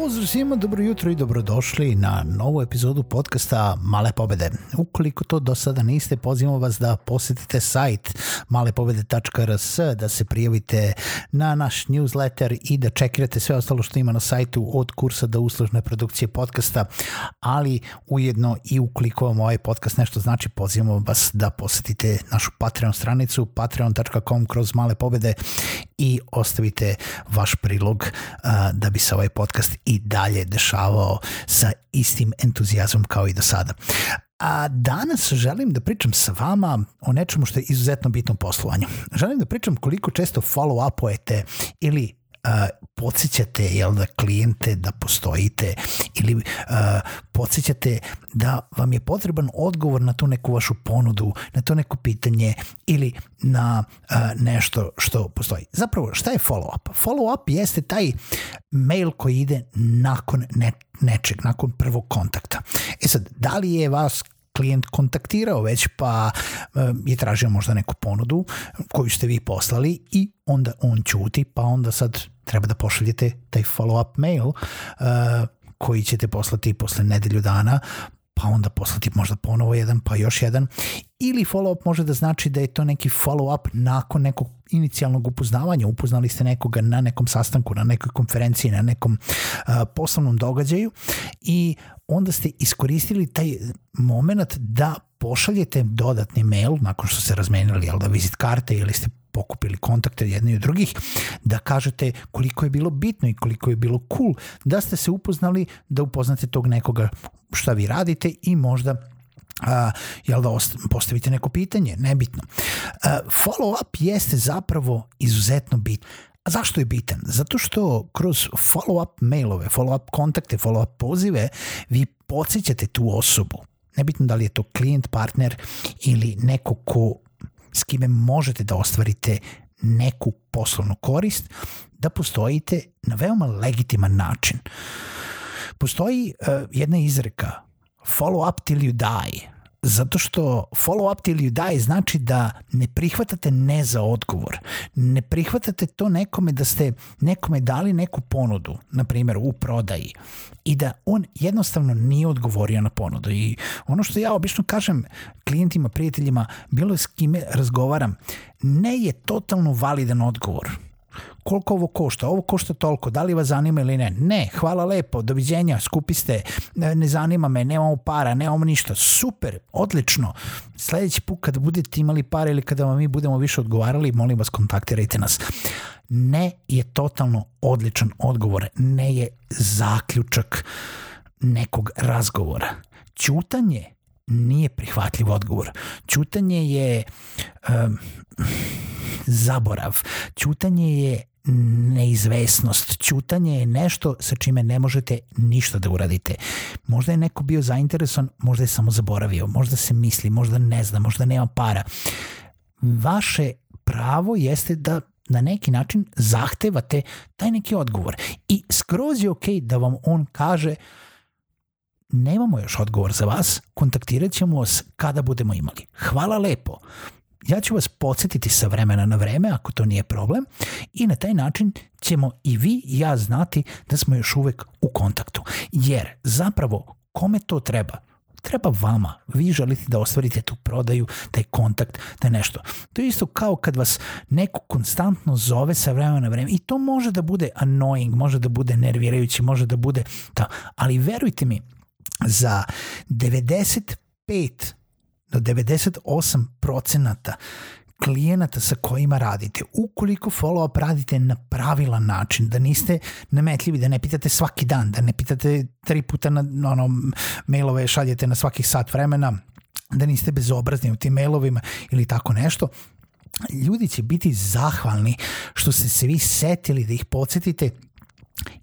Pozdrav svima, dobro jutro i dobrodošli na novu epizodu podcasta Male pobede. Ukoliko to do sada niste, pozivamo vas da posetite sajt malepobede.rs, da se prijavite na naš newsletter i da čekirate sve ostalo što ima na sajtu od kursa do uslužne produkcije podcasta, ali ujedno i ukoliko vam ovaj podcast nešto znači, pozivamo vas da posetite našu Patreon stranicu patreon.com kroz male pobede i ostavite vaš prilog uh, da bi se ovaj podcast i dalje dešavao sa istim entuzijazmom kao i do sada. A danas želim da pričam sa vama o nečemu što je izuzetno bitno poslovanju. Želim da pričam koliko često follow-upujete ili uh, podsjećate jel da klijente da postojite ili uh, podsjećate da vam je potreban odgovor na tu neku vašu ponudu, na to neko pitanje ili na uh, nešto što postoji. Zapravo, šta je follow-up? Follow-up jeste taj mail koji ide nakon ne, nečeg, nakon prvog kontakta. E sad, da li je vas klijent kontaktirao već pa je tražio možda neku ponudu koju ste vi poslali i onda on ćuti pa onda sad treba da pošaljete taj follow-up mail uh, koji ćete poslati posle nedelju dana pa onda poslati možda ponovo jedan, pa još jedan. Ili follow-up može da znači da je to neki follow-up nakon nekog inicijalnog upoznavanja. Upoznali ste nekoga na nekom sastanku, na nekoj konferenciji, na nekom uh, poslovnom događaju i onda ste iskoristili taj moment da pošaljete dodatni mail nakon što ste razmenili jel da vizit karte ili ste pokupili kontakte jedni od drugih, da kažete koliko je bilo bitno i koliko je bilo cool da ste se upoznali, da upoznate tog nekoga šta vi radite i možda a, jel da postavite neko pitanje, nebitno. A, follow up jeste zapravo izuzetno bitno. A zašto je bitan? Zato što kroz follow-up mailove, follow-up kontakte, follow-up pozive vi podsjećate tu osobu. Nebitno da li je to klijent, partner ili neko ko s kime možete da ostvarite neku poslovnu korist, da postojite na veoma legitiman način. Postoji uh, jedna izreka follow up till you die Zato što follow up till you die znači da ne prihvatate ne za odgovor. Ne prihvatate to nekome da ste nekome dali neku ponudu, na primjer u prodaji, i da on jednostavno nije odgovorio na ponudu. I ono što ja obično kažem klijentima, prijateljima, bilo s kime razgovaram, ne je totalno validan odgovor koliko ovo košta, ovo košta toliko, da li vas zanima ili ne? Ne, hvala lepo, doviđenja, skupi ste, ne zanima me, nemamo para, nemamo ništa, super, odlično. Sledeći put kada budete imali para ili kada vam mi budemo više odgovarali, molim vas kontaktirajte nas. Ne je totalno odličan odgovor, ne je zaključak nekog razgovora. Ćutanje nije prihvatljiv odgovor. Ćutanje je um, zaborav. Ćutanje je neizvesnost. Ćutanje je nešto sa čime ne možete ništa da uradite. Možda je neko bio zainteresovan, možda je samo zaboravio, možda se misli, možda ne zna, možda nema para. Vaše pravo jeste da na neki način zahtevate taj neki odgovor. I skroz je okej okay da vam on kaže nemamo još odgovor za vas, kontaktirat ćemo vas kada budemo imali. Hvala lepo ja ću vas podsjetiti sa vremena na vreme, ako to nije problem, i na taj način ćemo i vi i ja znati da smo još uvek u kontaktu. Jer zapravo, kome to treba? treba vama. Vi želite da ostvarite tu prodaju, taj kontakt, da nešto. To je isto kao kad vas neko konstantno zove sa vremena na vreme i to može da bude annoying, može da bude nervirajući, može da bude ta, ali verujte mi, za 95 do 98 procenata klijenata sa kojima radite, ukoliko follow-up radite na pravilan način, da niste nametljivi, da ne pitate svaki dan, da ne pitate tri puta na ono, mailove šaljete na svakih sat vremena, da niste bezobrazni u tim mailovima ili tako nešto, ljudi će biti zahvalni što ste se vi setili da ih podsjetite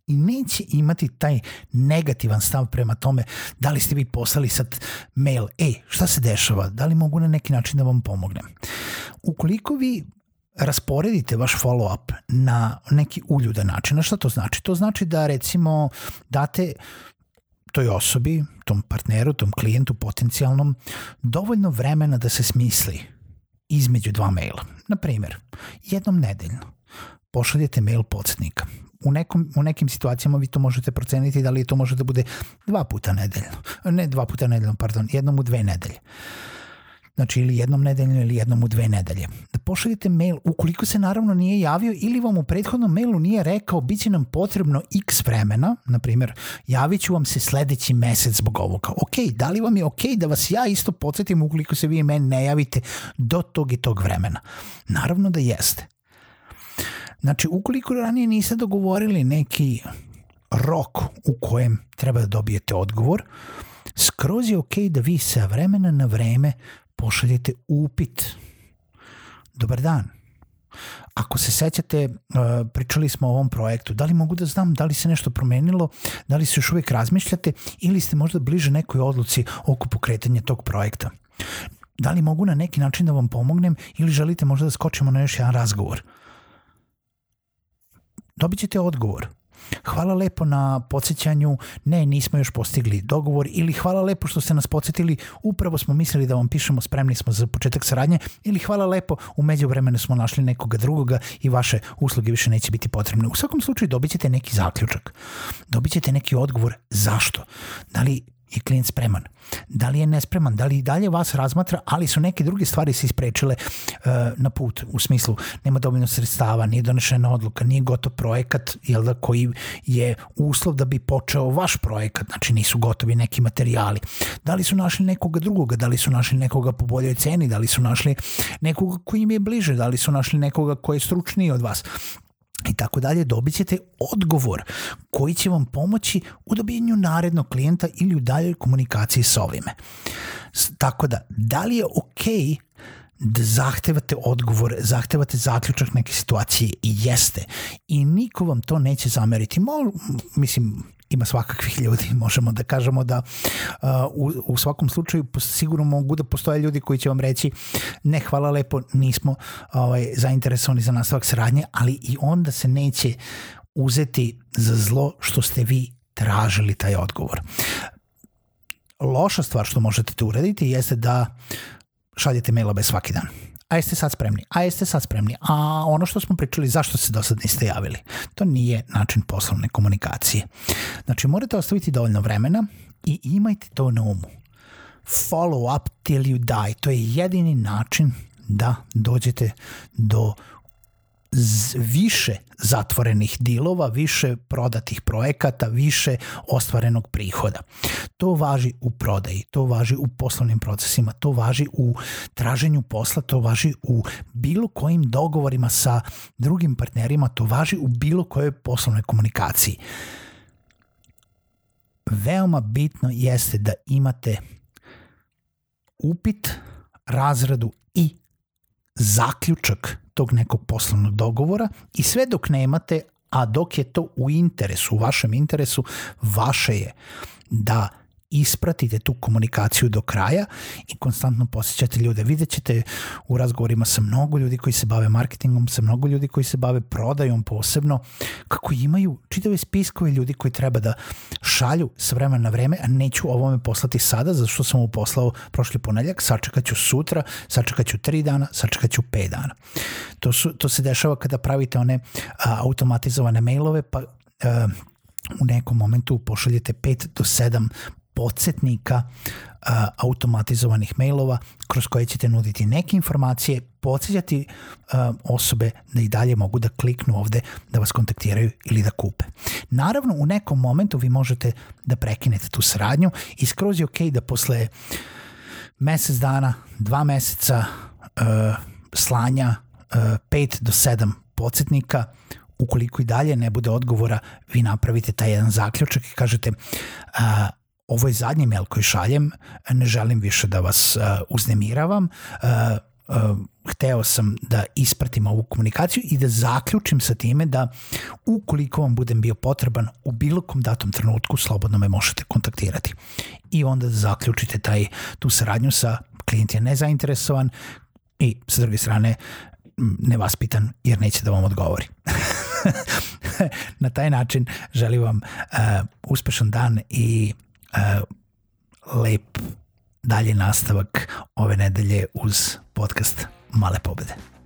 i neće imati taj negativan stav prema tome da li ste vi poslali sad mail, ej, šta se dešava, da li mogu na neki način da vam pomognem. Ukoliko vi rasporedite vaš follow-up na neki uljudan način, a šta to znači? To znači da recimo date toj osobi, tom partneru, tom klijentu potencijalnom, dovoljno vremena da se smisli između dva maila. Na primjer, jednom nedeljno pošaljete mail podsjetnika u, nekom, u nekim situacijama vi to možete proceniti da li to može da bude dva puta nedeljno. Ne dva puta nedeljno, pardon, jednom u dve nedelje. Znači ili jednom nedeljno ili jednom u dve nedelje. Da pošaljete mail ukoliko se naravno nije javio ili vam u prethodnom mailu nije rekao bit će nam potrebno x vremena, na primjer javit ću vam se sledeći mesec zbog ovoga. Ok, da li vam je ok da vas ja isto podsjetim ukoliko se vi meni ne javite do tog i tog vremena? Naravno da jeste. Znači, ukoliko ranije niste dogovorili neki rok u kojem treba da dobijete odgovor, skroz je ok da vi sa vremena na vreme pošaljete upit. Dobar dan. Ako se sećate, uh, pričali smo o ovom projektu, da li mogu da znam da li se nešto promenilo, da li se još uvek razmišljate ili ste možda bliže nekoj odluci oko pokretanja tog projekta. Da li mogu na neki način da vam pomognem ili želite možda da skočimo na još jedan razgovor – dobit ćete odgovor. Hvala lepo na podsjećanju, ne, nismo još postigli dogovor ili hvala lepo što ste nas podsjetili, upravo smo mislili da vam pišemo, spremni smo za početak saradnje ili hvala lepo, u međuvremenu smo našli nekoga drugoga i vaše usluge više neće biti potrebne. U svakom slučaju dobit ćete neki zaključak, dobit ćete neki odgovor zašto. Da li je klijent spreman. Da li je nespreman, da li i dalje vas razmatra, ali su neke druge stvari se isprečile uh, na put, u smislu nema dovoljno sredstava, nije donešena odluka, nije gotov projekat jel da, koji je uslov da bi počeo vaš projekat, znači nisu gotovi neki materijali. Da li su našli nekoga drugoga, da li su našli nekoga po boljoj ceni, da li su našli nekoga koji im je bliže, da li su našli nekoga koji je stručniji od vas i tako dalje, dobit ćete odgovor koji će vam pomoći u dobijenju narednog klijenta ili u daljoj komunikaciji sa ovime. Tako da, da li je okej okay da zahtevate odgovor, zahtevate zaključak neke situacije i jeste. I niko vam to neće zameriti. Mo, mislim, ima svakakvih ljudi, možemo da kažemo da uh, u, u svakom slučaju sigurno mogu da postoje ljudi koji će vam reći ne hvala lepo, nismo ovaj, zainteresovani za nastavak saradnje, ali i onda se neće uzeti za zlo što ste vi tražili taj odgovor. Loša stvar što možete to uraditi jeste da šaljete mailove svaki dan a jeste sad spremni, a jeste sad spremni, a ono što smo pričali, zašto se do sad niste javili? To nije način poslovne komunikacije. Znači, morate ostaviti dovoljno vremena i imajte to na umu. Follow up till you die. To je jedini način da dođete do više zatvorenih dilova, više prodatih projekata, više ostvarenog prihoda. To važi u prodaji, to važi u poslovnim procesima, to važi u traženju posla, to važi u bilo kojim dogovorima sa drugim partnerima, to važi u bilo kojoj poslovnoj komunikaciji. Veoma bitno jeste da imate upit, razradu i zaključak tog nekog poslovnog dogovora i sve dok nemate, a dok je to u interesu, u vašem interesu, vaše je da ispratite tu komunikaciju do kraja i konstantno posjećate ljude. Vidjet ćete u razgovorima sa mnogo ljudi koji se bave marketingom, sa mnogo ljudi koji se bave prodajom posebno, kako imaju čitave spiskove ljudi koji treba da šalju s vremena na vreme, a neću ovome poslati sada, zato što sam mu poslao prošli ponedljak, sačekat ću sutra, sačekat ću tri dana, sačekat ću pet dana. To, su, to se dešava kada pravite one a, automatizovane mailove, pa a, u nekom momentu pošaljete 5 do 7 podsjetnika a, automatizovanih mailova kroz koje ćete nuditi neke informacije, podsjećati a, osobe da i dalje mogu da kliknu ovde da vas kontaktiraju ili da kupe. Naravno, u nekom momentu vi možete da prekinete tu saradnju i skroz je ok da posle mesec dana, dva meseca, slanja uh, 5 do 7 podsjetnika ukoliko i dalje ne bude odgovora, vi napravite taj jedan zaključak i kažete uh, ovo je zadnji mail koji šaljem, ne želim više da vas uh, uznemiravam, uh, hteo sam da ispratim ovu komunikaciju i da zaključim sa time da ukoliko vam budem bio potreban u bilo kom datom trenutku, slobodno me možete kontaktirati. I onda zaključite taj, tu saradnju sa klijent je nezainteresovan i sa druge strane nevaspitan jer neće da vam odgovori. Na taj način želim vam uh, uspešan dan i lep dalje nastavak ove nedelje uz podcast Male pobede.